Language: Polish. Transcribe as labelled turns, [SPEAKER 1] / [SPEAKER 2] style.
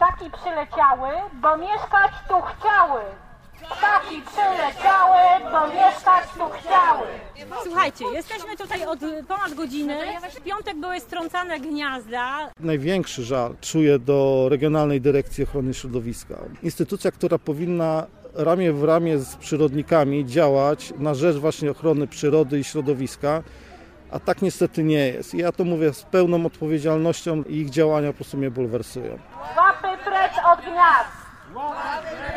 [SPEAKER 1] Ptaki przyleciały, bo mieszkać tu chciały. Ptaki przyleciały, bo mieszkać tu chciały.
[SPEAKER 2] Słuchajcie, jesteśmy tutaj od ponad godziny. W piątek były strącane gniazda.
[SPEAKER 3] Największy żal czuję do Regionalnej Dyrekcji Ochrony Środowiska. Instytucja, która powinna ramię w ramię z przyrodnikami działać na rzecz właśnie ochrony przyrody i środowiska, a tak niestety nie jest. I ja to mówię z pełną odpowiedzialnością i ich działania po prostu mnie bulwersują.
[SPEAKER 1] Manfred Adriaat.